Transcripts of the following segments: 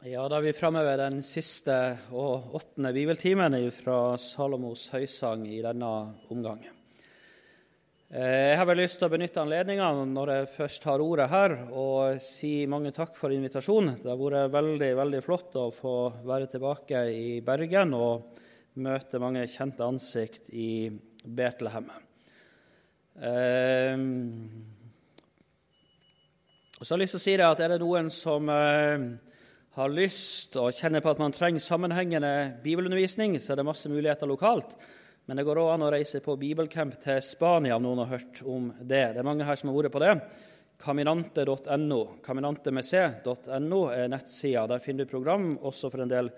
Ja, Da er vi framme ved den siste og åttende bibeltimen fra Salomos høysang i denne omgangen. Eh, jeg har vel lyst til å benytte anledningen når jeg først har ordet her, og si mange takk for invitasjonen. Det har vært veldig veldig flott å få være tilbake i Bergen og møte mange kjente ansikt i Betlehem. Eh, og så har jeg lyst til å si det at Er det noen som eh, har lyst og kjenner på at man trenger sammenhengende bibelundervisning, så er det masse muligheter lokalt. Men det går òg an å reise på bibelcamp til Spania, om noen har hørt om det. Det er mange her som har vært på det. Caminante.no Caminante med er nettsida. Der finner du program også for en del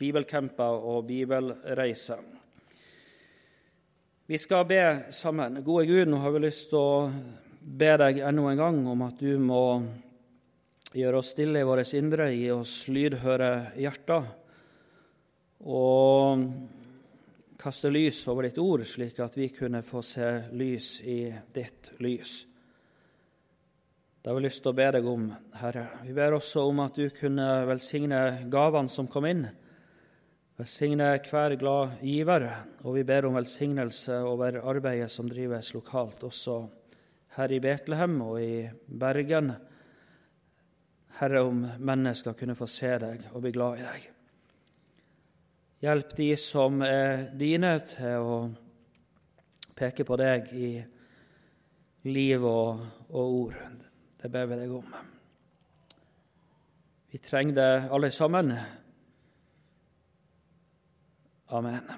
bibelcamper og bibelreiser. Vi skal be sammen. Gode Gud, nå har vi lyst til å be deg enda en gang om at du må gjøre oss stille i vårt indre, gi oss lydhøre hjerter, og kaste lys over ditt ord, slik at vi kunne få se lys i ditt lys. Det har vi lyst til å be deg om, Herre. Vi ber også om at du kunne velsigne gavene som kom inn. Velsigne hver glad giver, og vi ber om velsignelse over arbeidet som drives lokalt, også her i Betlehem og i Bergen. Herre, om mennesker kunne få se deg og bli glad i deg. Hjelp de som er dine, til å peke på deg i liv og, og ord. Det ber vi deg om. Vi trenger det alle sammen. Amen.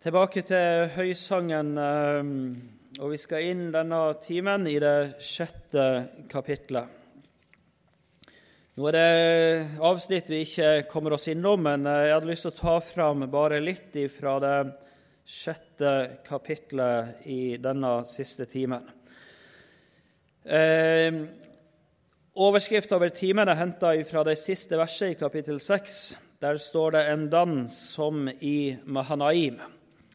Tilbake til høysangen. Eh, og vi skal inn denne timen i det sjette kapitlet. Nå er det avsnitt vi ikke kommer oss innom, men jeg hadde lyst til å ta fram bare litt fra det sjette kapitlet i denne siste timen. Eh, Overskriften over timen er henta fra det siste verset i kapittel 6. Der står det 'en dans som i Mahanaim'.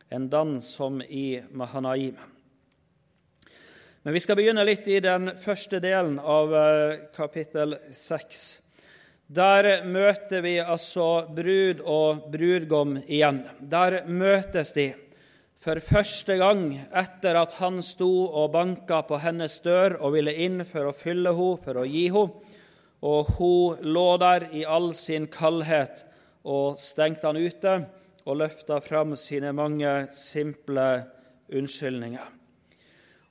En dans som i Mahanaim. Men vi skal begynne litt i den første delen av eh, kapittel 6. Der møter vi altså brud og brudgom igjen. Der møtes de for første gang etter at han sto og banka på hennes dør og ville inn for å fylle henne, for å gi henne. Og hun lå der i all sin kaldhet og stengte han ute og løfta fram sine mange simple unnskyldninger.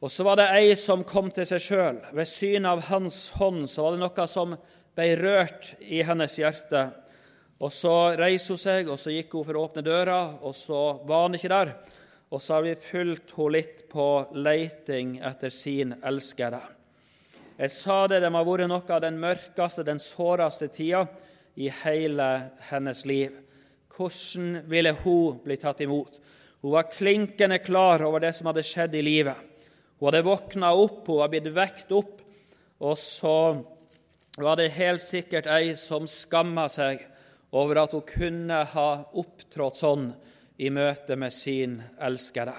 Og så var det ei som kom til seg sjøl. Ved synet av hans hånd så var det noe som ble rørt i hennes hjerte. Og Så reiste hun seg, og så gikk hun for å åpne døra, og så var han ikke der. Og så har vi fulgt henne litt på leiting etter sin elskede. Jeg sa det, det må ha vært noe av den mørkeste, den såreste tida i hele hennes liv. Hvordan ville hun bli tatt imot? Hun var klinkende klar over det som hadde skjedd i livet. Hun hadde våkna opp, hun var blitt vekt opp, og så var det helt sikkert ei som skamma seg over at hun kunne ha opptrådt sånn i møte med sin elskede.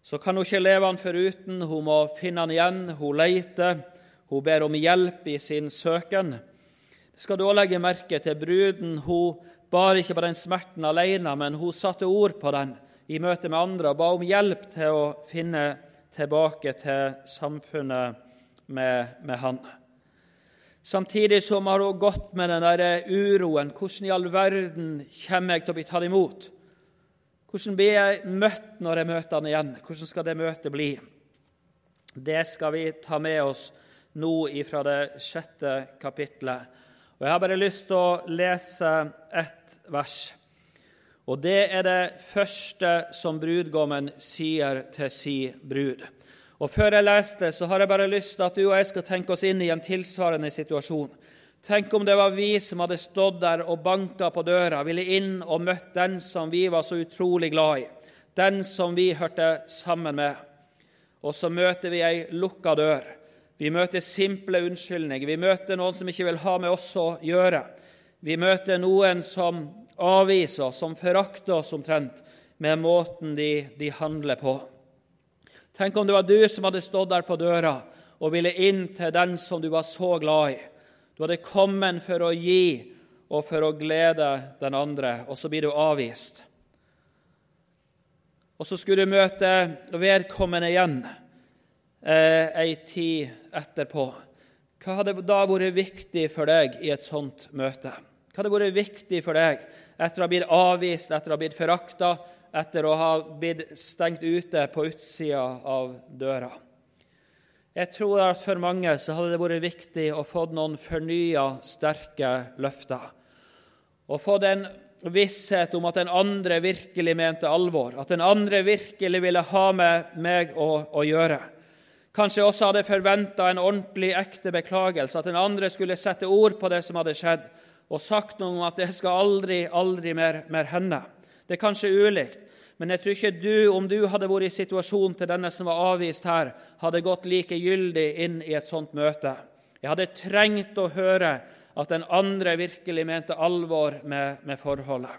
Så kan hun ikke leve han foruten, hun må finne han igjen, hun leter, hun ber om hjelp i sin søken. Det skal du også legge merke til. Bruden hun bar ikke på den smerten alene, men hun satte ord på den i møte med andre og ba om hjelp til å finne tilbake til samfunnet med, med han. Samtidig som har hun gått med den der uroen. Hvordan i all verden kommer jeg til å bli tatt imot? Hvordan blir jeg møtt når jeg møter han igjen? Hvordan skal det møtet bli? Det skal vi ta med oss nå fra det sjette kapitlet. Og Jeg har bare lyst til å lese ett vers. Og det er det første som brudgommen sier til si brud. Og Før jeg leste, så har jeg bare lyst til at du og jeg skal tenke oss inn i en tilsvarende situasjon. Tenk om det var vi som hadde stått der og banka på døra, ville inn og møtt den som vi var så utrolig glad i, den som vi hørte sammen med. Og så møter vi ei lukka dør. Vi møter simple unnskyldninger. Vi møter noen som ikke vil ha med oss å gjøre. Vi møter noen som avviser som forakter oss omtrent med måten de, de, handler på. Tenk om det var du som hadde stått der på døra og ville inn til den som du var så glad i. Du hadde kommet for å gi og for å glede den andre, og så blir du avvist. Og så skulle du møte vedkommende igjen eh, ei tid etterpå. Hva hadde da vært viktig for deg i et sånt møte? Hva hadde vært viktig for deg etter å ha blitt avvist, etter å ha blitt forakta, etter å ha blitt stengt ute på utsida av døra? Jeg tror at for mange så hadde det vært viktig å få noen fornya, sterke løfter. Og få den visshet om at den andre virkelig mente alvor, at den andre virkelig ville ha med meg å, å gjøre. Kanskje også hadde forventa en ordentlig, ekte beklagelse, at den andre skulle sette ord på det som hadde skjedd, og sagt noe om at det skal aldri, aldri mer, mer hende. Det er kanskje ulikt, men jeg tror ikke du, om du hadde vært i situasjonen til denne som var avvist her, hadde gått like gyldig inn i et sånt møte. Jeg hadde trengt å høre at den andre virkelig mente alvor med, med forholdet.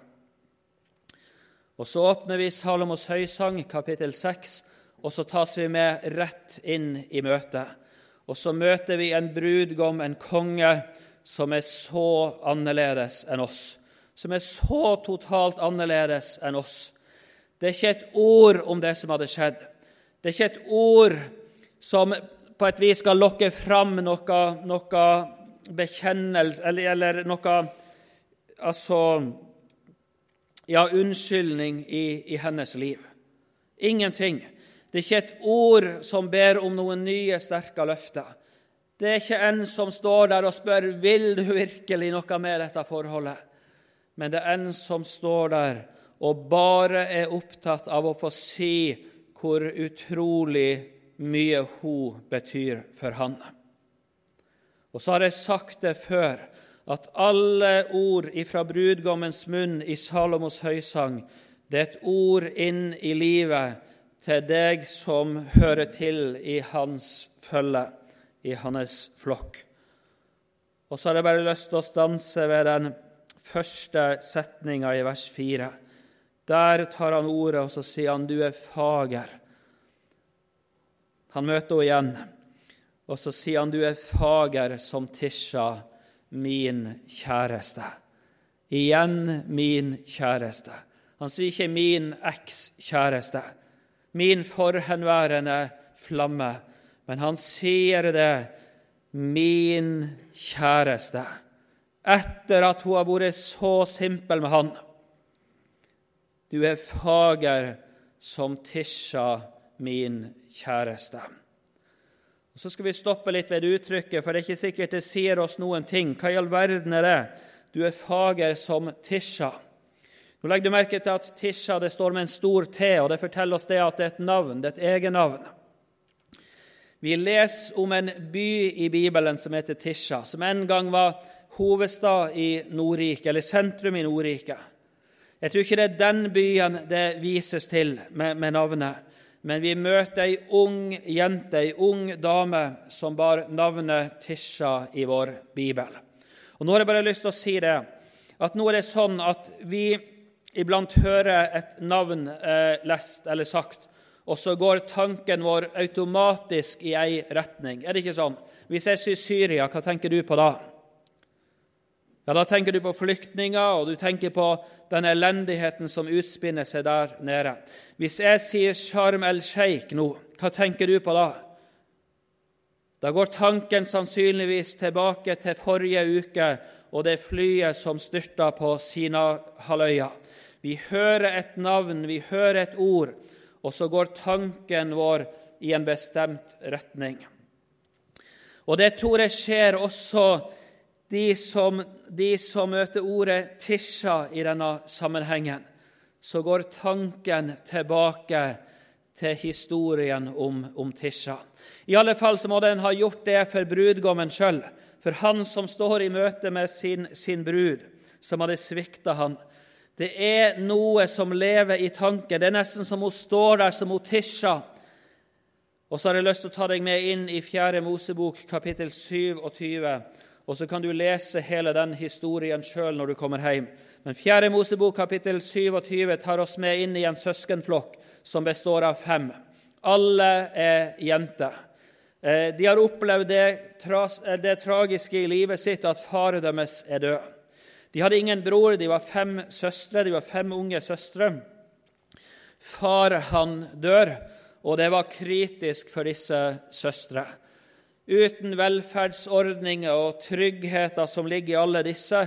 Og Så åpner vi Salomos høysang, kapittel 6, og så tas vi med rett inn i møtet. Og så møter vi en brudgom, en konge, som er så annerledes enn oss. Som er så totalt annerledes enn oss. Det er ikke et ord om det som hadde skjedd. Det er ikke et ord som på et vis skal lokke fram noe, noe bekjennelse eller, eller, noe altså, ja, unnskyldning i, i, hennes liv. Ingenting. Det er ikke et ord som ber om noen nye, sterke løfter. Det er ikke en som står der og spør vil du virkelig noe med dette forholdet, men det er en som står der og bare er opptatt av å få si hvor utrolig mye hun betyr for han. Og så har jeg sagt det før, at alle ord ifra brudgommens munn i Salomos høysang, det er et ord inn i livet til deg som hører til i hans følge, i hans flokk. Og så har jeg bare lyst til å stanse ved den første setninga i vers 4. Der tar han ordet, og så sier han, 'Du er fager'. Han møter henne igjen, og så sier han, 'Du er fager som Tisha, min kjæreste'. Igjen min kjæreste. Han sier ikke 'min ekskjæreste', min forhenværende flamme, men han sier det 'min kjæreste', etter at hun har vært så simpel med han. Du er fager som Tisha, min kjæreste. Og Så skal vi stoppe litt ved uttrykket, for det er ikke sikkert det sier oss noen ting. Hva i all verden er det? Du er fager som Tisha. Nå legger du merke til at Tisha det står med en stor T, og det forteller oss det at det er et navn, det er et egennavn. Vi leser om en by i Bibelen som heter Tisha, som en gang var hovedstad i Nordrike, eller sentrum i Nordrike. Jeg tror ikke det er den byen det vises til med, med navnet, men vi møter ei ung jente, ei ung dame, som bar navnet Tisha i vår bibel. Og Nå har jeg bare lyst til å si det, at nå er det sånn at vi iblant hører et navn eh, lest eller sagt, og så går tanken vår automatisk i ei retning. Er det ikke sånn? Hvis jeg sier Syria, hva tenker du på da? Ja, Da tenker du på flyktninger, og du tenker på den elendigheten som utspinner seg der nede. Hvis jeg sier Sharm el-Sheikh nå, hva tenker du på da? Da går tanken sannsynligvis tilbake til forrige uke og det flyet som styrta på Sina-halvøya. Vi hører et navn, vi hører et ord, og så går tanken vår i en bestemt retning. Og Det tror jeg skjer også de som, de som møter ordet 'tisja' i denne sammenhengen, så går tanken tilbake til historien om, om tisha. I alle fall så må den ha gjort det for brudgommen sjøl, for han som står i møte med sin, sin brud, som hadde svikta han. Det er noe som lever i tanken. Det er nesten som hun står der som hun tisha. Og så har jeg lyst til å ta deg med inn i 4. Mosebok, kapittel 27 og så kan du lese hele den historien sjøl når du kommer hjem. Men 4. Mosebok kapittel 27 tar oss med inn i en søskenflokk som består av fem. Alle er jenter. Eh, de har opplevd det, eh, det, tragiske i livet sitt at faren deres er død. De hadde ingen bror, de var fem søstre, de var fem unge søstre. Far han dør, og det var kritisk for disse søstre. Uten velferdsordninger og tryggheter som ligger i alle disse,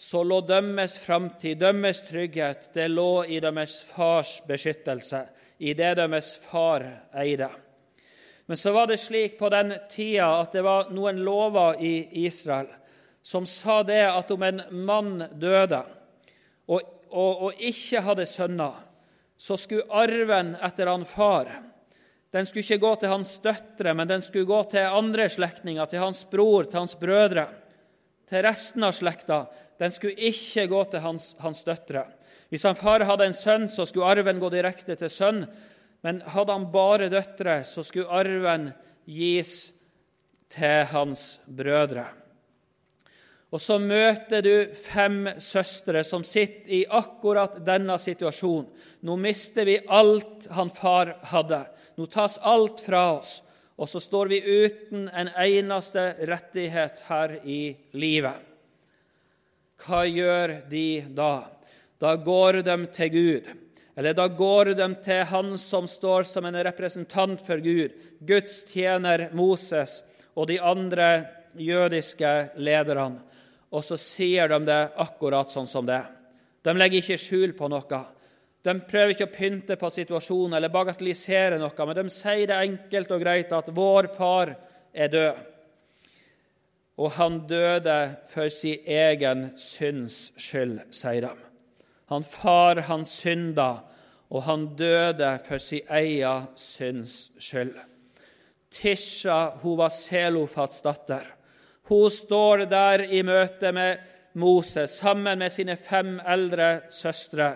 så lå dømmes framtid, dømmes trygghet, det lå i deres fars beskyttelse, i det deres far eide. Men så var det slik på den tida at det var noen lover i Israel som sa det at om en mann døde og, og, og ikke hadde sønner, så skulle arven etter han far den skulle ikke gå til hans døtre, men den skulle gå til andre slektninger, til hans bror, til hans brødre, til resten av slekta. Den skulle ikke gå til hans, hans døtre. Hvis han far hadde en sønn, så skulle arven gå direkte til sønn. Men hadde han bare døtre, så skulle arven gis til hans brødre. Og så møter du fem søstre som sitter i akkurat denne situasjonen. Nå mister vi alt han far hadde. Nå tas alt fra oss, og så står vi uten en eneste rettighet her i livet. Hva gjør de da? Da går de til Gud. Eller da går de til han som står som en representant for Gud, Guds tjener Moses og de andre jødiske lederne. Og så sier de det akkurat sånn som det. De legger ikke skjul på noe. De prøver ikke å pynte på situasjonen eller bagatellisere noe, men de sier det enkelt og greit at 'vår far er død'. Og han døde for sin egen synds skyld, sier de. Han far, han synda, og han døde for sin egen synds skyld. Tisha hun var Selofats datter. Hun står der i møte med Moses sammen med sine fem eldre søstre.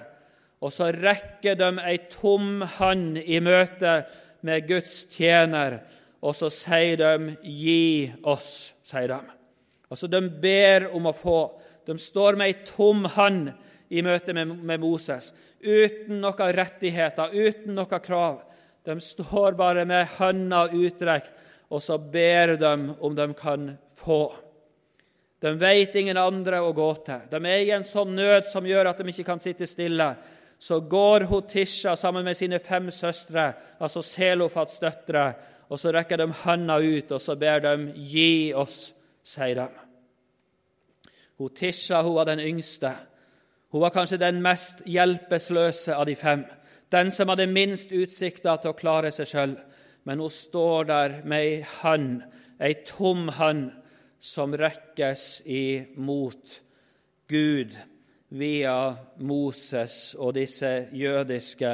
Og så rekker de ei tom hand i møte med Guds tjener, og så sier de 'gi oss', sier de. Altså, De ber om å få. De står med ei tom hand i møte med, Moses uten noen rettigheter, uten noen krav. De står bare med hånda utstrekt, og så ber de om de kan få. De vet ingen andre å gå til. De er i en sånn nød som gjør at de ikke kan sitte stille. Så går hun Tisha sammen med sine fem søstre, altså Selofats døtre, og så rekker de hånda ut, og så ber de 'gi oss', sier de. Hun Tisha hun var den yngste. Hun var kanskje den mest hjelpeløse av de fem, den som hadde minst utsikter til å klare seg sjøl. Men hun står der med ei hand, ei tom hand, som rekkes imot Gud via Moses og disse jødiske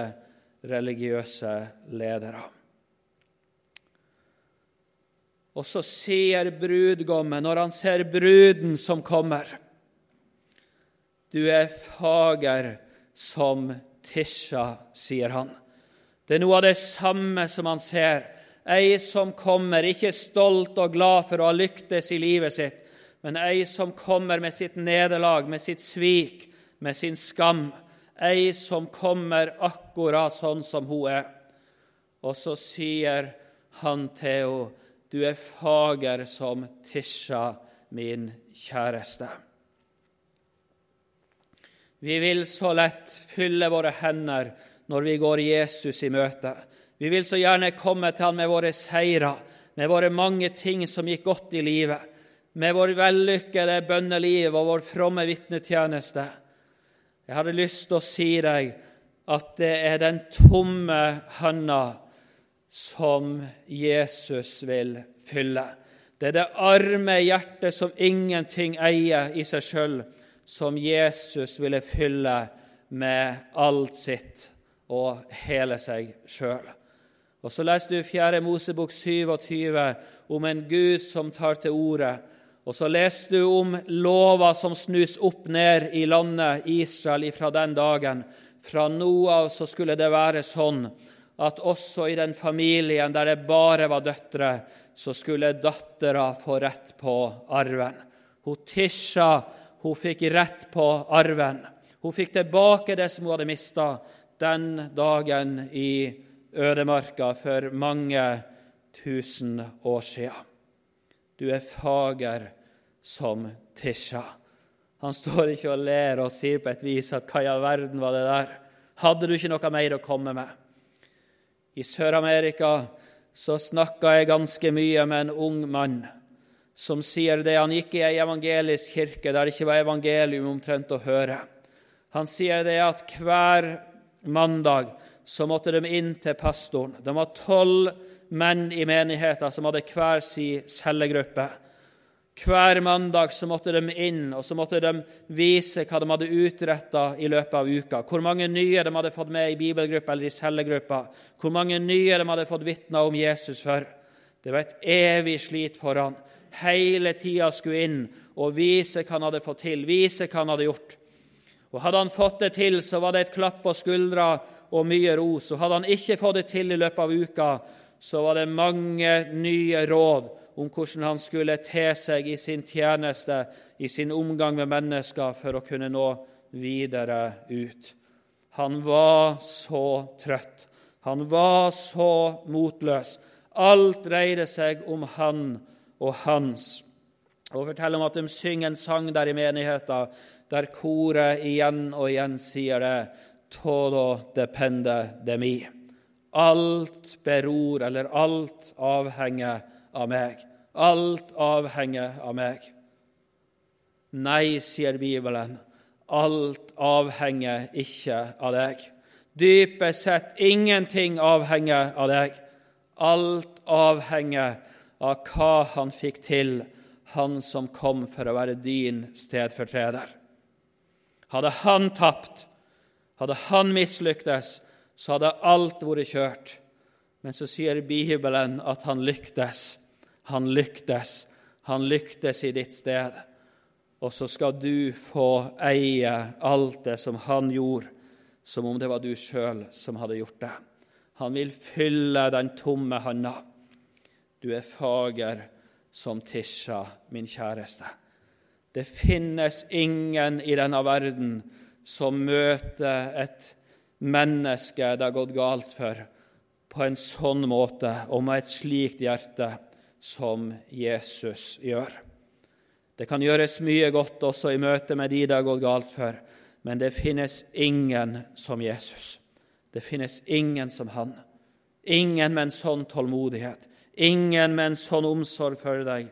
religiøse ledere. Og så sier brudgommen, når han ser bruden som kommer du er fager som Tisha, sier han. Det er noe av det samme som han ser. Ei som kommer, ikke stolt og glad for å ha lyktes i livet sitt, men ei som kommer med sitt nederlag, med sitt svik, med sin skam. Ei som kommer akkurat sånn som hun er. Og så sier han til henne, du er fager som Tisha, min kjæreste. Vi vil så lett fylle våre hender når vi går Jesus i møte. Vi vil så gjerne komme til ham med våre seirer, med våre mange ting som gikk godt i livet, med vår vellykkede bønneliv og vår fromme vitnetjeneste. Jeg hadde lyst til å si deg at det er den tomme hånda som Jesus vil fylle. Det er det arme hjertet som ingenting eier i seg sjøl, som Jesus ville fylle med alt sitt og hele seg sjøl. Og Så leser du 4. Mosebok 27 om en Gud som tar til orde. Og så leser du om lova som snus opp ned i landet Israel fra den dagen. Fra nå av så skulle det være sånn at også i den familien der det bare var døtre, så skulle dattera få rett på arven. Hun Tisha hun fikk rett på arven. Hun fikk tilbake det som hun hadde mista den dagen i ødemarka for mange tusen år sia. Du er fager som Tisha. Han står ikke og ler og sier på et vis at hva i all verden var det der? Hadde du ikke noe mer å komme med? I Sør-Amerika så snakka jeg ganske mye med en ung mann som sier det. Han gikk i ei evangelisk kirke der det ikke var evangelium omtrent å høre. Han sier det at hver mandag så måtte de inn til pastoren. De var tolv menn i menigheten som hadde hver sin cellegruppe. Hver mandag så måtte de inn og så måtte de vise hva de hadde utretta i løpet av uka. Hvor mange nye de hadde fått med i bibelgruppa eller i cellegruppa. Hvor mange nye de hadde fått vitna om Jesus for. Det var et evig slit for han. Hele tida skulle inn og vise hva han hadde fått til, vise hva han hadde gjort. Og Hadde han fått det til, så var det et klapp på skuldra og mye ros. Og hadde han ikke fått det til i løpet av uka, så var det mange nye råd om hvordan han skulle te seg i sin tjeneste, i sin omgang med mennesker, for å kunne nå videre ut. Han var så trøtt. Han var så motløs. Alt dreide seg om han og hans. Og forteller om at de synger en sang der i menigheten der koret igjen og igjen sier det Todo depende de mi. Alt beror, eller alt avhenger av meg. Alt avhenger av meg. Nei, sier Bibelen, alt avhenger ikke av deg. Dypest sett ingenting avhenger av deg. Alt avhenger av hva han fikk til, han som kom for å være din stedfortreder. Hadde han tapt, hadde han mislyktes, så hadde alt vært kjørt. Men så sier Bibelen at han lyktes. Han lyktes. Han lyktes i ditt sted. Og så skal du få eie alt det som han gjorde, som om det var du sjøl som hadde gjort det. Han vil fylle den tomme handa. Du er fager som Tisha, min kjæreste. Det finnes ingen i denne verden som møter et menneske det har gått galt for, på en sånn måte og med et slikt hjerte som Jesus gjør. Det kan gjøres mye godt også i møte med de det har gått galt for, men det finnes ingen som Jesus. Det finnes ingen som han. Ingen med en sånn tålmodighet, ingen med en sånn omsorg for deg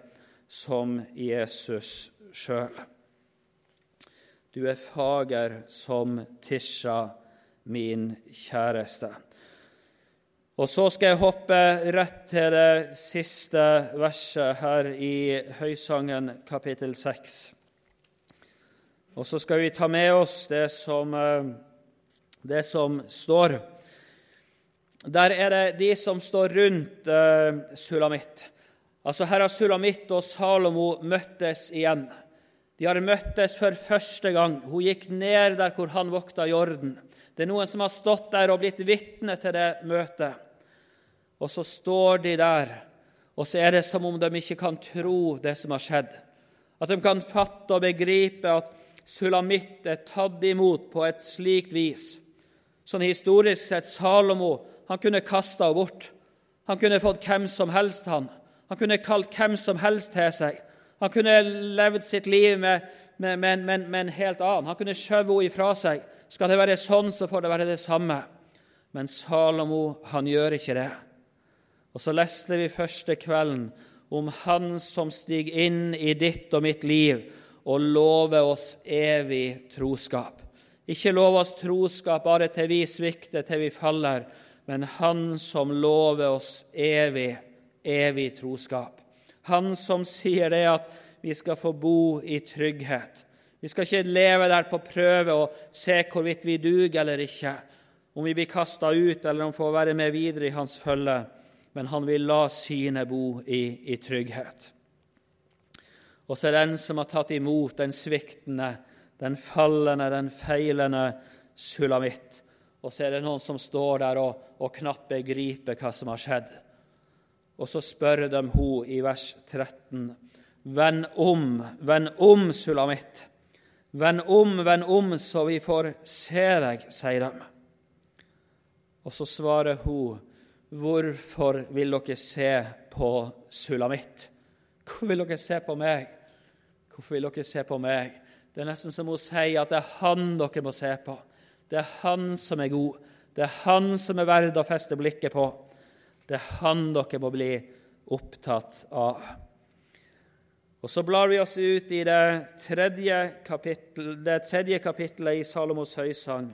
som Jesus sjøl. Du er fager som Tisha, min kjæreste. Og så skal jeg hoppe rett til det siste verset her i Høysangen kapittel 6. Og så skal vi ta med oss det som, eh, det som står. Der er det de som står rundt uh, Sulamitt. Altså Her har Sulamitt og Salomo møttes igjen. De har møttes for første gang. Hun gikk ned der hvor han vokta jorden. Det er noen som har stått der og blitt vitne til det møtet. Og så står de der, og så er det som om de ikke kan tro det som har skjedd. At de kan fatte og begripe at Sulamitt er tatt imot på et slikt vis. Sånn historisk sett Salomo han kunne kasta henne bort. Han kunne fått hvem som helst han. Han kunne kalt hvem som helst til seg. Han kunne levd sitt liv med, med, med, med en helt annen. Han kunne skjøvet henne ifra seg. Skal det være sånn, så får det være det samme. Men Salomo han gjør ikke det. Og så leste vi første kvelden om Han som stiger inn i ditt og mitt liv og lover oss evig troskap. Ikke lov oss troskap bare til vi svikter, til vi faller, men Han som lover oss evig, evig troskap. Han som sier det at vi skal få bo i trygghet. Vi skal ikke leve der på prøve og se hvorvidt vi duger eller ikke, om vi blir kasta ut eller om vi får være med videre i Hans følge men han vil la sine bo i, i trygghet. Og så er den som har tatt imot den sviktende, den fallende, den feilende sulamitt. Og så er det noen som står der og, og knapt begriper hva som har skjedd. Og så spør de hun i vers 13.: Vend om, vend om, sulamitt. Vend om, vend om, så vi får se deg, sier de. Og så svarer hun, Hvorfor vil dere se på Sulamitt? Hvorfor vil dere se på meg? Hvorfor vil dere se på meg? Det er nesten som hun sier at det er han dere må se på. Det er han som er god. Det er han som er verd å feste blikket på. Det er han dere må bli opptatt av. Og Så blar vi oss ut i det tredje, kapittel, det tredje kapittelet i Salomos høysang.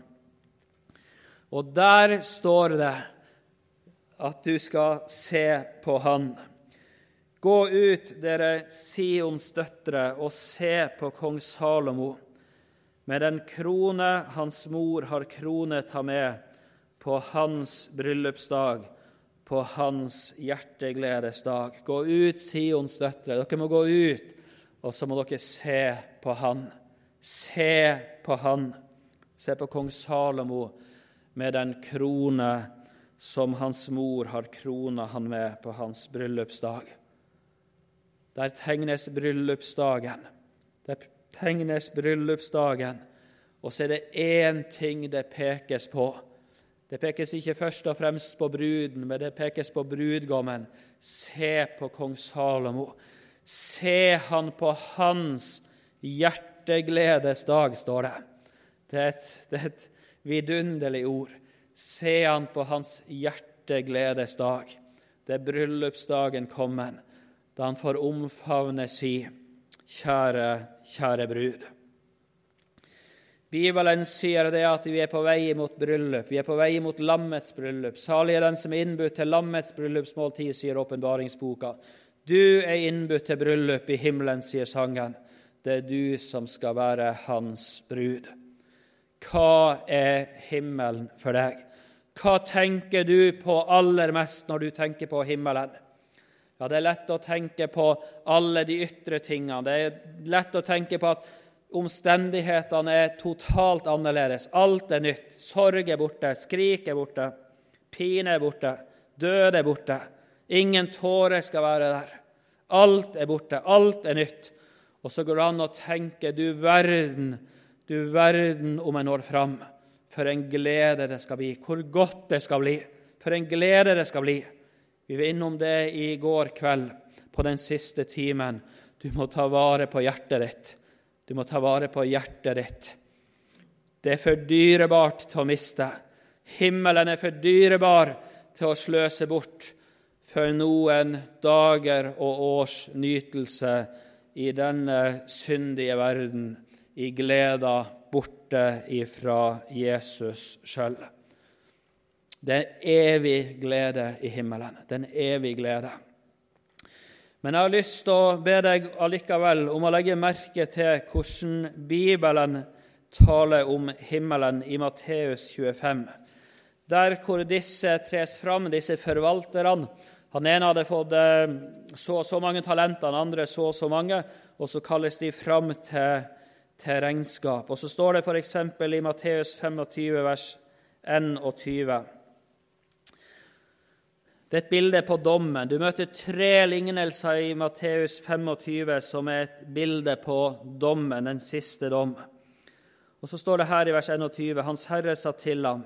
Og der står det at du skal se på Han. Gå ut, dere Sions døtre, og se på kong Salomo, med den krone hans mor har kronet ham med på hans bryllupsdag, på hans hjertegledesdag. Gå ut, Sions døtre. Dere må gå ut, og så må dere se på han. Se på han. Se på kong Salomo med den krone som hans mor har krona han med på hans bryllupsdag. Der tegnes bryllupsdagen. Der tegnes bryllupsdagen. Og så er det én ting det pekes på. Det pekes ikke først og fremst på bruden, men det pekes på brudgommen. Se på kong Salomo. Se han på hans hjertegledes dag, står det. Det er et, det er et vidunderlig ord. Se han på hans hjertegledes dag. Det er bryllupsdagen kommen, da han får omfavne si kjære, kjære brud. Bibelen sier det at vi er på vei mot bryllup, vi er på vei mot lammets bryllup. Salig er den som er innbudt til lammets bryllupsmåltid, sier åpenbaringsboka. Du er innbudt til bryllup i himmelen, sier sangen. Det er du som skal være hans brud. Hva er himmelen for deg? Hva tenker du på aller mest når du tenker på himmelen? Ja, Det er lett å tenke på alle de ytre tingene. Det er lett å tenke på at omstendighetene er totalt annerledes. Alt er nytt. Sorg er borte, skrik er borte, pine er borte, død er borte. Ingen tårer skal være der. Alt er borte, alt er nytt. Og så går det an å tenke du verden du verden om jeg når fram. For en glede det skal bli. Hvor godt det skal bli. For en glede det skal bli. Vi var innom det i går kveld, på den siste timen. Du må ta vare på hjertet ditt. Du må ta vare på hjertet ditt. Det er for dyrebart til å miste. Himmelen er for dyrebar til å sløse bort for noen dager og års nytelse i denne syndige verden i gleda borte ifra Jesus sjøl. Det er evig glede i himmelen. Det er en evig glede. Men jeg har lyst til å be deg allikevel om å legge merke til hvordan Bibelen taler om himmelen i Matteus 25, der hvor disse tres fram, disse forvalterne. Han ene hadde fått eh, så og så mange talenter, han andre så og så mange, og så kalles de fram til til regnskap. Og så står det f.eks. i Matteus 25, vers 21. Det er et bilde på dommen. Du møter tre lignelser i Matteus 25 som er et bilde på dommen, den siste dom. Og Så står det her i vers 21.: Hans Herre sa til ham:"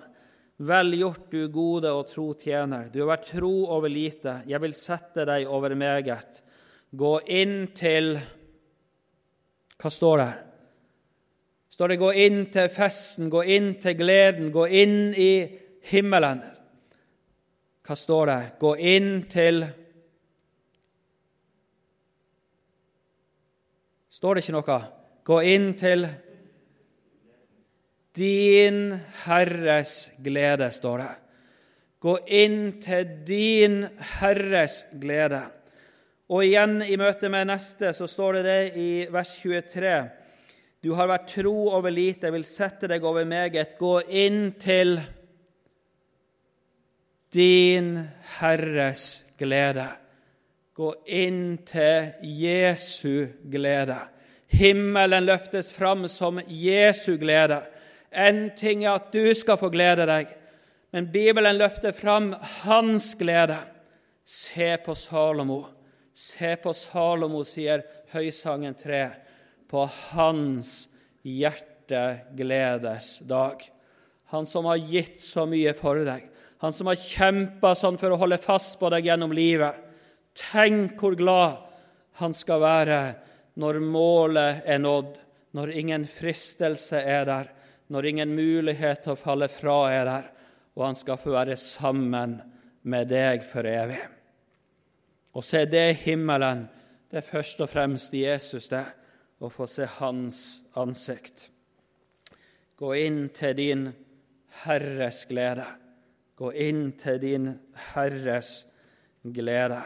Vel gjort, du gode og tro tjener. Du har vært tro over lite. Jeg vil sette deg over meget. Gå inn til Hva står det? står det 'gå inn til festen, gå inn til gleden, gå inn i himmelen'. Hva står det? Gå inn til Står det ikke noe? Gå inn til din Herres glede, står det. Gå inn til din Herres glede. Og igjen i møte med neste så står det det i vers 23. Du har vært tro over lite, jeg vil sette deg over meget. Gå inn til din Herres glede. Gå inn til Jesu glede. Himmelen løftes fram som Jesu glede. En ting er at du skal få glede deg, men Bibelen løfter fram hans glede. Se på Salomo. Se på Salomo, sier Høysangen 3 på hans hjertegledes dag. Han som har gitt så mye for deg, han som har kjempa sånn for å holde fast på deg gjennom livet. Tenk hvor glad han skal være når målet er nådd, når ingen fristelse er der, når ingen mulighet til å falle fra er der, og han skal få være sammen med deg for evig. Og så er det himmelen. Det er først og fremst Jesus, det, å få se Hans ansikt. Gå inn til din Herres glede. Gå inn til din Herres glede.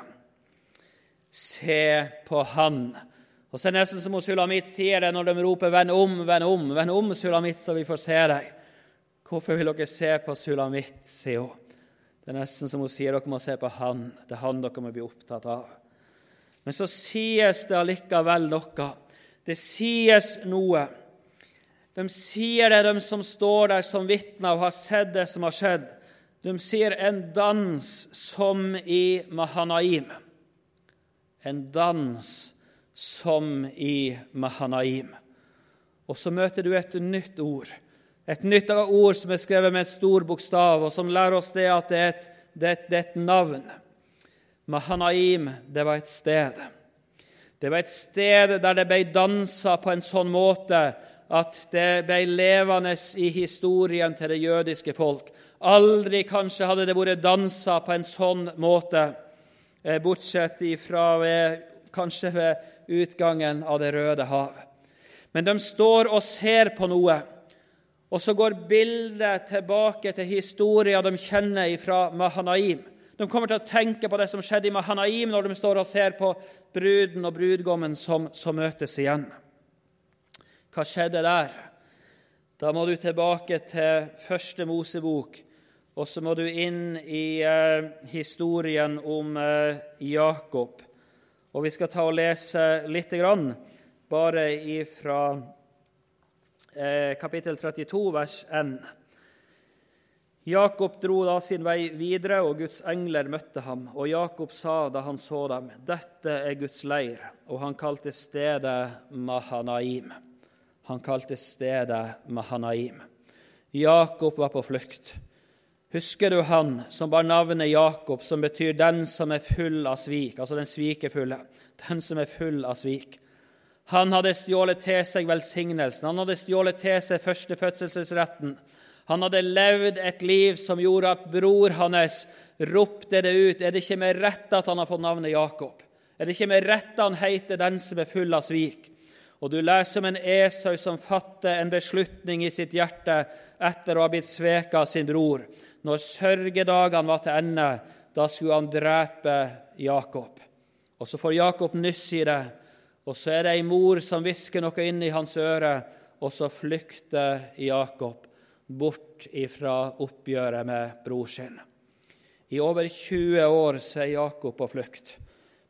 Se på Han. Og så er det nesten som Sulamitt sier det når de roper 'Vend om, vend om', vend om, Sulamitt, så vi får se deg. Hvorfor vil dere se på Sulamitt, sier hun. Det er nesten som hun sier dere må se på Han. Det er Han dere må bli opptatt av. Men så sies det allikevel noe. Det sies noe. De sier det, de som står der som vitner og har sett det som har skjedd. De sier en dans som i Mahanaim en dans som i Mahanaim. Og så møter du et nytt ord. Et nytt ord som er skrevet med en stor bokstav, og som lærer oss det at det er et, det et, det er et navn. Mahanaim, det var et sted. Det var et sted der det ble dansa på en sånn måte at det ble levende i historien til det jødiske folk. Aldri kanskje hadde det vært dansa på en sånn måte Eh, bortsett fra ved, kanskje ved utgangen av Det røde hav. Men de står og ser på noe, og så går bildet tilbake til historien de kjenner fra Mahanaim. De kommer til å tenke på det som skjedde i Mahanaim når de står og ser på bruden og brudgommen som, som møtes igjen. Hva skjedde der? Da må du tilbake til første Mosebok, og så må du inn i eh, historien om eh, Jakob. Og vi skal ta og lese litt grann, bare fra eh, kapittel 32, vers 1. Jakob dro da sin vei videre, og Guds engler møtte ham. Og Jakob sa da han så dem, 'Dette er Guds leir', og han kalte stedet Mahanaim. Han kalte stedet Mahanaim. Jakob var på flukt. Husker du han som bar navnet Jakob, som betyr 'den som er full av svik', altså den svikefulle, den som er full av svik? Han hadde stjålet til seg velsignelsen, han hadde stjålet til seg førstefødselsretten. Han hadde levd et liv som gjorde at bror hans ropte det ut. Er det ikke med rette at han har fått navnet Jakob? Er det ikke med rette han heter 'den som er full av svik'? Og du leser om en Esau som fatter en beslutning i sitt hjerte etter å ha blitt sveket av sin bror. Når sørgedagene var til ende, da skulle han drepe Jakob. Og Så får Jakob nyss i det, og så er det ei mor som hvisker noe inn i hans øre, og så flykter Jakob bort ifra oppgjøret med bror sin. I over 20 år så er Jakob på flukt.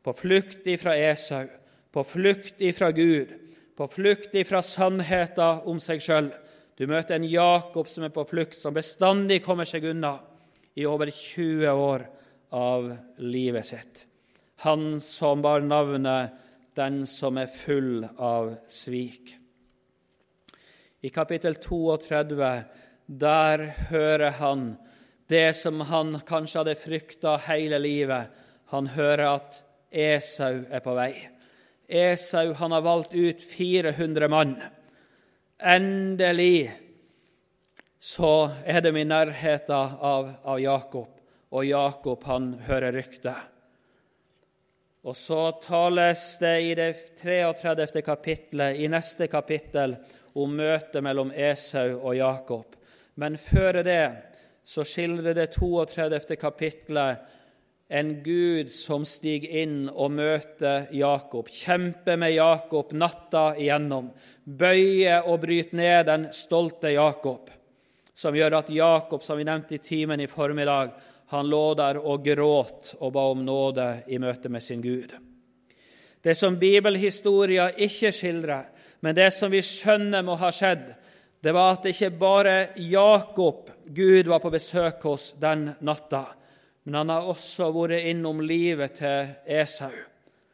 På flukt ifra Esau, på flukt ifra Gud, på flukt ifra sannheten om seg sjøl. Du møter en Jakob som er på flukt, som bestandig kommer seg unna i over 20 år av livet sitt. Han som bar navnet 'Den som er full av svik'. I kapittel 32 der hører han det som han kanskje hadde frykta hele livet. Han hører at Esau er på vei. Esau han har valgt ut 400 mann. Endelig så er de i nærheten av, av Jakob, og Jakob han hører ryktet. Og så tales det i det 33. kapittelet, i neste kapittel, om møtet mellom Esau og Jakob. Men før det så skildrer det 32. kapittelet en Gud som stiger inn og møter Jakob, kjemper med Jakob natta igjennom, bøyer og bryter ned den stolte Jakob, som gjør at Jakob, som vi nevnte i timen i formiddag, han lå der og gråt og ba om nåde i møte med sin Gud. Det som bibelhistorien ikke skildrer, men det som vi skjønner må ha skjedd, det var at det ikke bare Jakob Gud var på besøk hos den natta men han har også vært innom livet til Esau.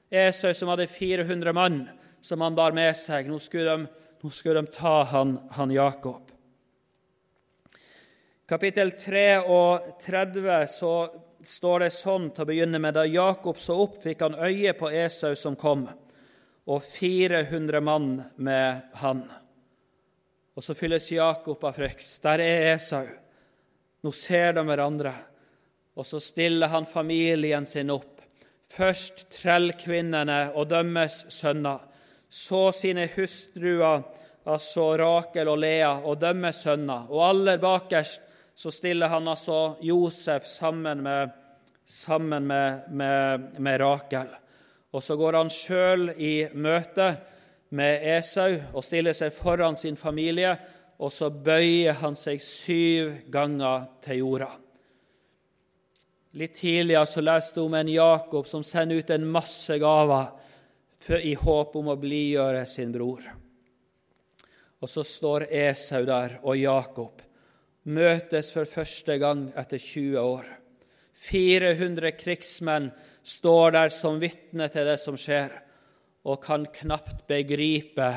Esau som hadde 400 mann som han bar med seg. Nå skulle de, nå skulle de ta han, han, Jakob. kapittel 3 og 30 så står det sånn til å begynne med da Jakob så opp, fikk han øye på Esau som kom, og 400 mann med han. Og så fylles Jakob av frykt. Der er Esau. Nå ser de hverandre. Og så stiller han familien sin opp. Først trellkvinnene og dømmes sønner. Så sine hustruer, altså Rakel og Lea, og dømmes sønner. Og aller bakerst så stiller han altså Josef sammen med, sammen med, med, med Rakel. Og så går han sjøl i møte med Esau og stiller seg foran sin familie, og så bøyer han seg syv ganger til jorda. Litt tidligere så leste vi om en Jakob som sender ut en masse gaver i håp om å blidgjøre sin bror. Og så står Esau der og Jakob møtes for første gang etter 20 år. 400 krigsmenn står der som vitne til det som skjer, og kan knapt begripe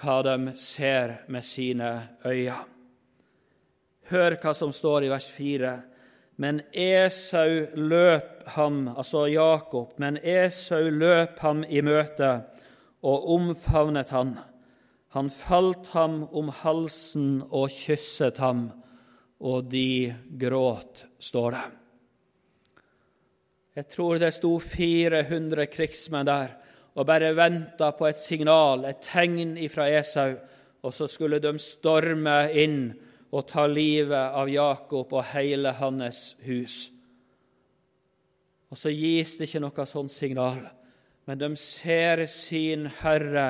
hva de ser med sine øyne. Hør hva som står i vers 4. Men Esau løp ham, altså Jakob, men Esau løp ham i møte og omfavnet han. Han falt ham om halsen og kysset ham og de gråt, står det. Jeg tror det sto 400 krigsmenn der og bare venta på et signal, et tegn fra Esau, og så skulle de storme inn og ta livet av Jakob og hele hans hus. Og så gis det ikke noe sånt signal, men de ser sin Herre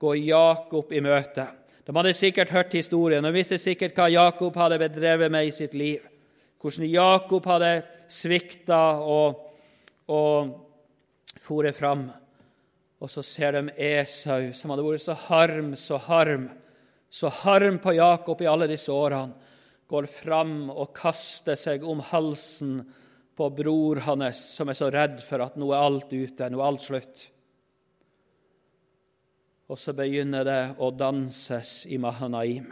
gå Jakob i møte. De hadde sikkert hørt historien og visste sikkert hva Jakob hadde bedrevet med i sitt liv. Hvordan Jakob hadde svikta og, og foret fram. Og så ser de Esau, som hadde vært så harm, så harm, så harm på Jakob i alle disse årene, går fram og kaster seg om halsen på bror hans, som er så redd for at nå er alt ute, nå er alt slutt. Og så begynner det å danses i Mahanaim.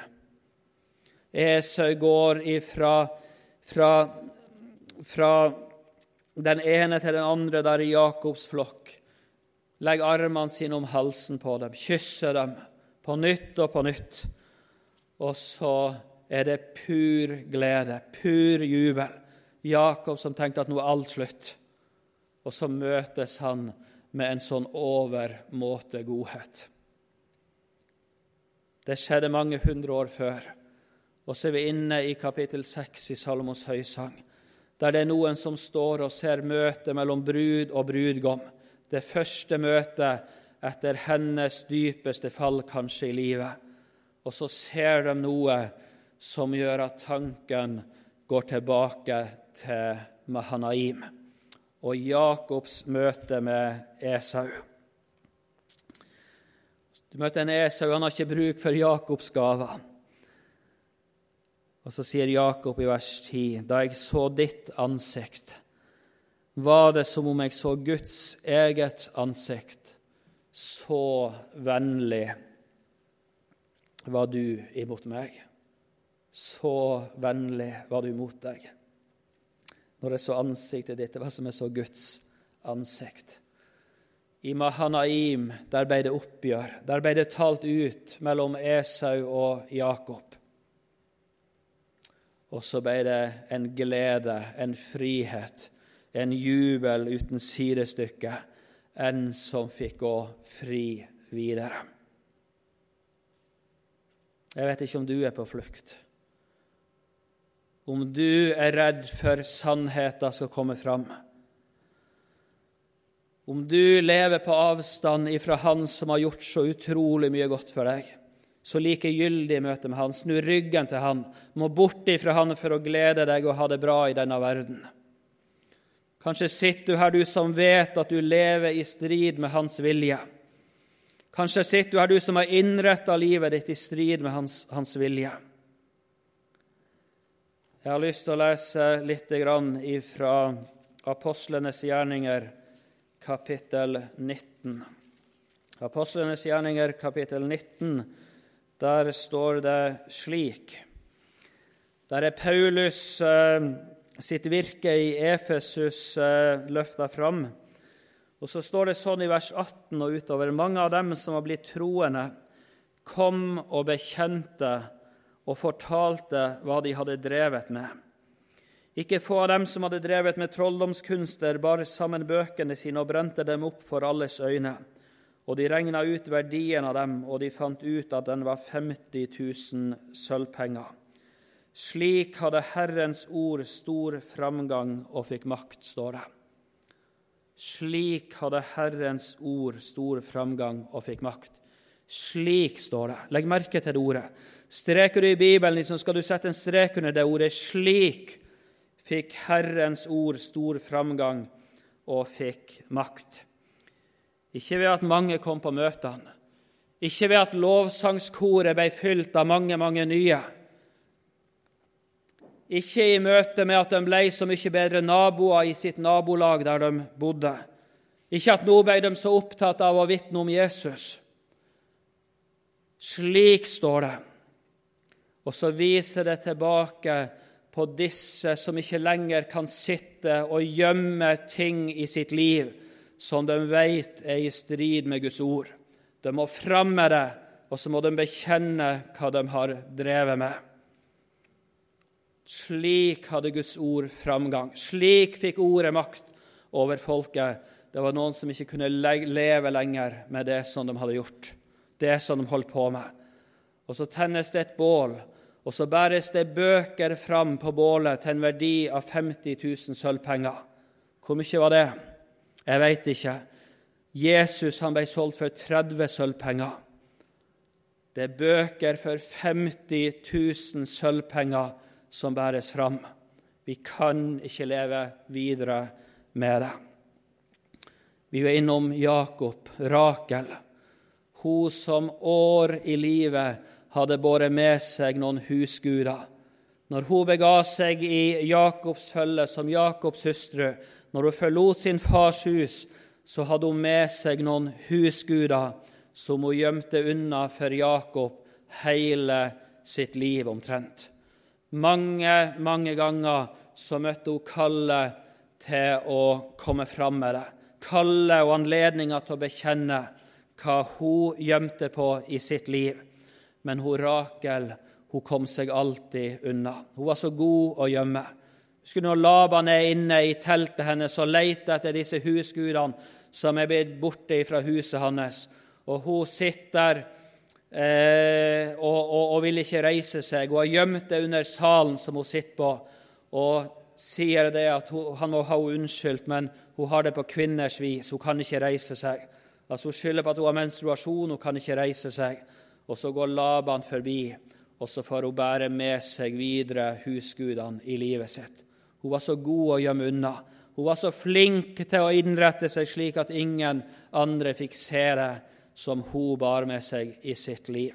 Esau går ifra fra, fra den ene til den andre der i Jakobs flokk, legger armene sine om halsen på dem, kysser dem på nytt og på nytt. Og så er det pur glede, pur jubel. Jakob som tenkte at nå er alt slutt. Og så møtes han med en sånn overmåte godhet. Det skjedde mange hundre år før. Og så er vi inne i kapittel 6 i Salomos høysang, der det er noen som står og ser møtet mellom brud og brudgom. Det første møtet etter hennes dypeste fall, kanskje, i livet. Og så ser de noe som gjør at tanken går tilbake til Mahanaim og Jakobs møte med Esau. Du møter en Esau, han har ikke bruk for Jakobs gaver. Og så sier Jakob i vers 10.: Da jeg så ditt ansikt, var det som om jeg så Guds eget ansikt. Så vennlig var du imot meg. Så vennlig var du imot deg. Når jeg så ansiktet ditt, det var som jeg så Guds ansikt. I Mahanaim der ble det oppgjør. Der ble det talt ut mellom Esau og Jakob. Og så ble det en glede, en frihet, en jubel uten sidestykke, en som fikk gå fri videre. Jeg vet ikke om du er på flukt, om du er redd for sannheten skal komme fram om du lever på avstand ifra Han som har gjort så utrolig mye godt for deg, så likegyldig møte med Han, snu ryggen til Han, må bort ifra Han for å glede deg og ha det bra i denne verden. Kanskje sitter du her, du som vet at du lever i strid med Hans vilje. Kanskje sitter du her, du som har innretta livet ditt i strid med hans, hans, vilje. Jeg har lyst til å lese litt fra apostlenes gjerninger, kapittel 19. Apostlenes gjerninger, kapittel 19, der står det slik Der er Paulus eh, sitt virke i Efesus eh, løfta fram. Og så står det sånn i vers 18 og utover mange av dem som har blitt troende, kom og bekjente og fortalte hva de hadde drevet med. Ikke få av dem som hadde drevet med trolldomskunster, bar sammen bøkene sine og brente dem opp for alles øyne. Og de regna ut verdien av dem, og de fant ut at den var 50 000 sølvpenger. Slik hadde Herrens ord stor framgang og fikk makt, står det. Slik hadde Herrens ord stor framgang og fikk makt. Slik står det. Legg merke til det ordet. Streker du i Bibelen, så skal du sette en strek under det ordet 'slik' fikk Herrens ord stor framgang og fikk makt. Ikke ved at mange kom på møtene, ikke ved at lovsangskoret ble fylt av mange, mange nye. Ikke i møte med at de ble så mye bedre naboer i sitt nabolag der de bodde. Ikke at nå ble de så opptatt av å vitne om Jesus. Slik står det. Og så viser det tilbake på disse som ikke lenger kan sitte og gjemme ting i sitt liv som de vet er i strid med Guds ord. De må fram med det, og så må de bekjenne hva de har drevet med. Slik hadde Guds ord framgang. Slik fikk ordet makt over folket. Det var noen som ikke kunne leve lenger med det som de hadde gjort, det som de holdt på med. Og så tennes det et bål, og så bæres det bøker fram på bålet til en verdi av 50 000 sølvpenger. Hvor mye var det? Jeg veit ikke. Jesus han ble solgt for 30 sølvpenger. Det er bøker for 50 000 sølvpenger som bæres fram. Vi kan ikke leve videre med det. Vi er innom Jakob, Rakel, hun som år i livet hadde båret med seg noen husguder. Når hun bega seg i Jakobs følge som Jakobs hustru, når hun forlot sin fars hus, så hadde hun med seg noen husguder som hun gjemte unna for Jakob hele sitt liv omtrent. Mange, mange ganger så møtte hun kallet til å komme fram med det. Kallet og anledninga til å bekjenne hva hun gjemte på i sitt liv. Men hun Rakel hun kom seg alltid unna. Hun var så god å gjemme. Husker når Laban er inne i teltet hennes og leter etter disse husgudene som er blitt borte fra huset hans, og hun sitter eh, og, og, og, vil ikke reise seg. Hun har gjemt det under salen som hun sitter på, og sier det at hun, han må ha henne unnskyldt, men hun har det på kvinners vis. Hun kan ikke reise seg. Altså Hun skylder på at hun har menstruasjon, hun kan ikke reise seg. Og så går Laban forbi, og så får hun bære med seg videre husgudene i livet sitt. Hun var så god å gjemme unna. Hun var så flink til å innrette seg slik at ingen andre fikk se det som hun bar med seg i sitt liv.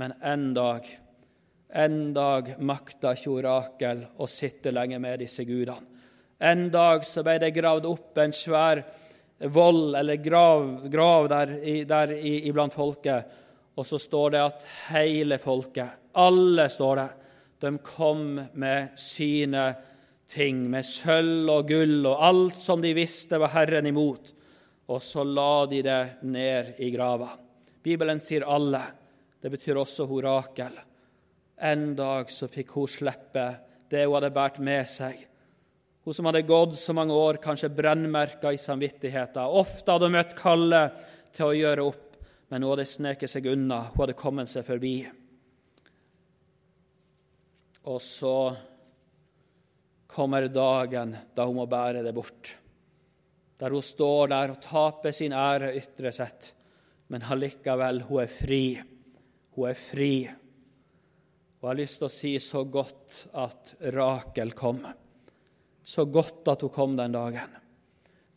Men en dag, en dag makta ikke Rakel å sitte lenge med disse gudene. En dag så ble det gravd opp en svær vold eller grav, grav der, der iblant folket. Og så står det at hele folket, alle står det, de kom med sine ting med sølv og gull og alt som de visste var Herren imot, og så la de det ned i grava. Bibelen sier alle. Det betyr også hun Rakel. En dag så fikk hun slippe det hun hadde båret med seg. Hun som hadde gått så mange år, kanskje brennmerka i samvittigheten. Ofte hadde hun møtt Kalle til å gjøre opp, men hun hadde sneket seg unna. Hun hadde kommet seg forbi. Og så kommer dagen da hun må bære det bort. Der hun står der og taper sin ære ytre sett, men allikevel, hun er fri. Hun er fri. Og jeg har lyst til å si så godt at Rakel kom. Så godt at hun kom den dagen.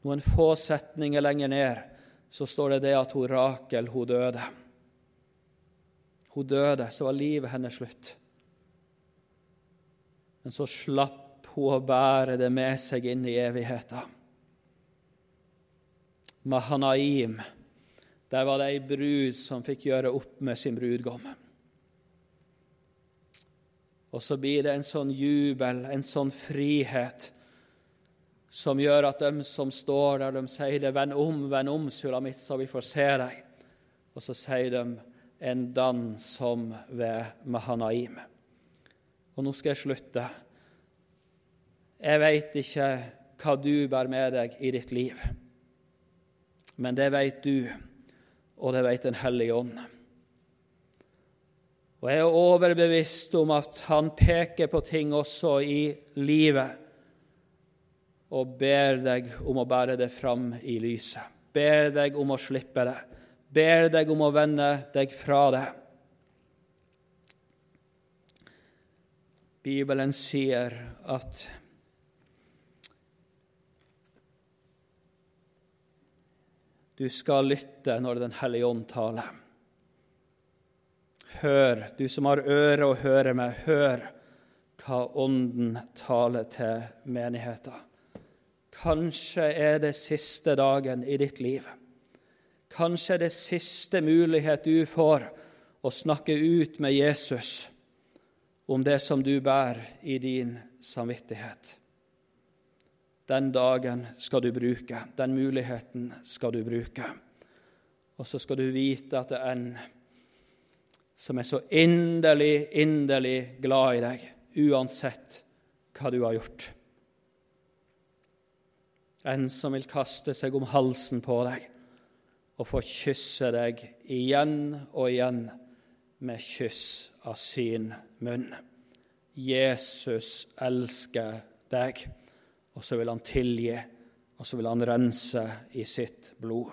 Noen få setninger lenger ned så står det det at hun Rakel hun døde. Hun døde, så var livet hennes slutt. Men så slapp hun å bære det med seg inn i evigheten. Mahanaim, der var det ei brud som fikk gjøre opp med sin brudgom. Og så blir det en sånn jubel, en sånn frihet, som gjør at de som står der, de sier det, 'Vend om, vend om, Sulamit, så vi får se deg.' Og så sier de, 'En dans som ved Mahanaim'. Og nå skal jeg slutte. Jeg veit ikke hva du bærer med deg i ditt liv, men det vet du, og det vet Den hellige ånd. Og jeg er overbevist om at han peker på ting også i livet og ber deg om å bære det fram i lyset. Ber deg om å slippe det. Ber deg om å vende deg fra det. Bibelen sier at du skal lytte når Den hellige ånd taler. Hør, du som har øre å høre med, hør hva Ånden taler til menigheten. Kanskje er det siste dagen i ditt liv. Kanskje er det siste mulighet du får å snakke ut med Jesus om det som du bærer i din samvittighet. Den dagen skal du bruke, den muligheten skal du bruke. Og så skal du vite at det er en som er så inderlig, inderlig glad i deg, uansett hva du har gjort. En som vil kaste seg om halsen på deg og få kysse deg igjen og igjen med kyss av sin munn. Jesus elsker deg, og så vil han tilgi, og så vil han rense i sitt blod.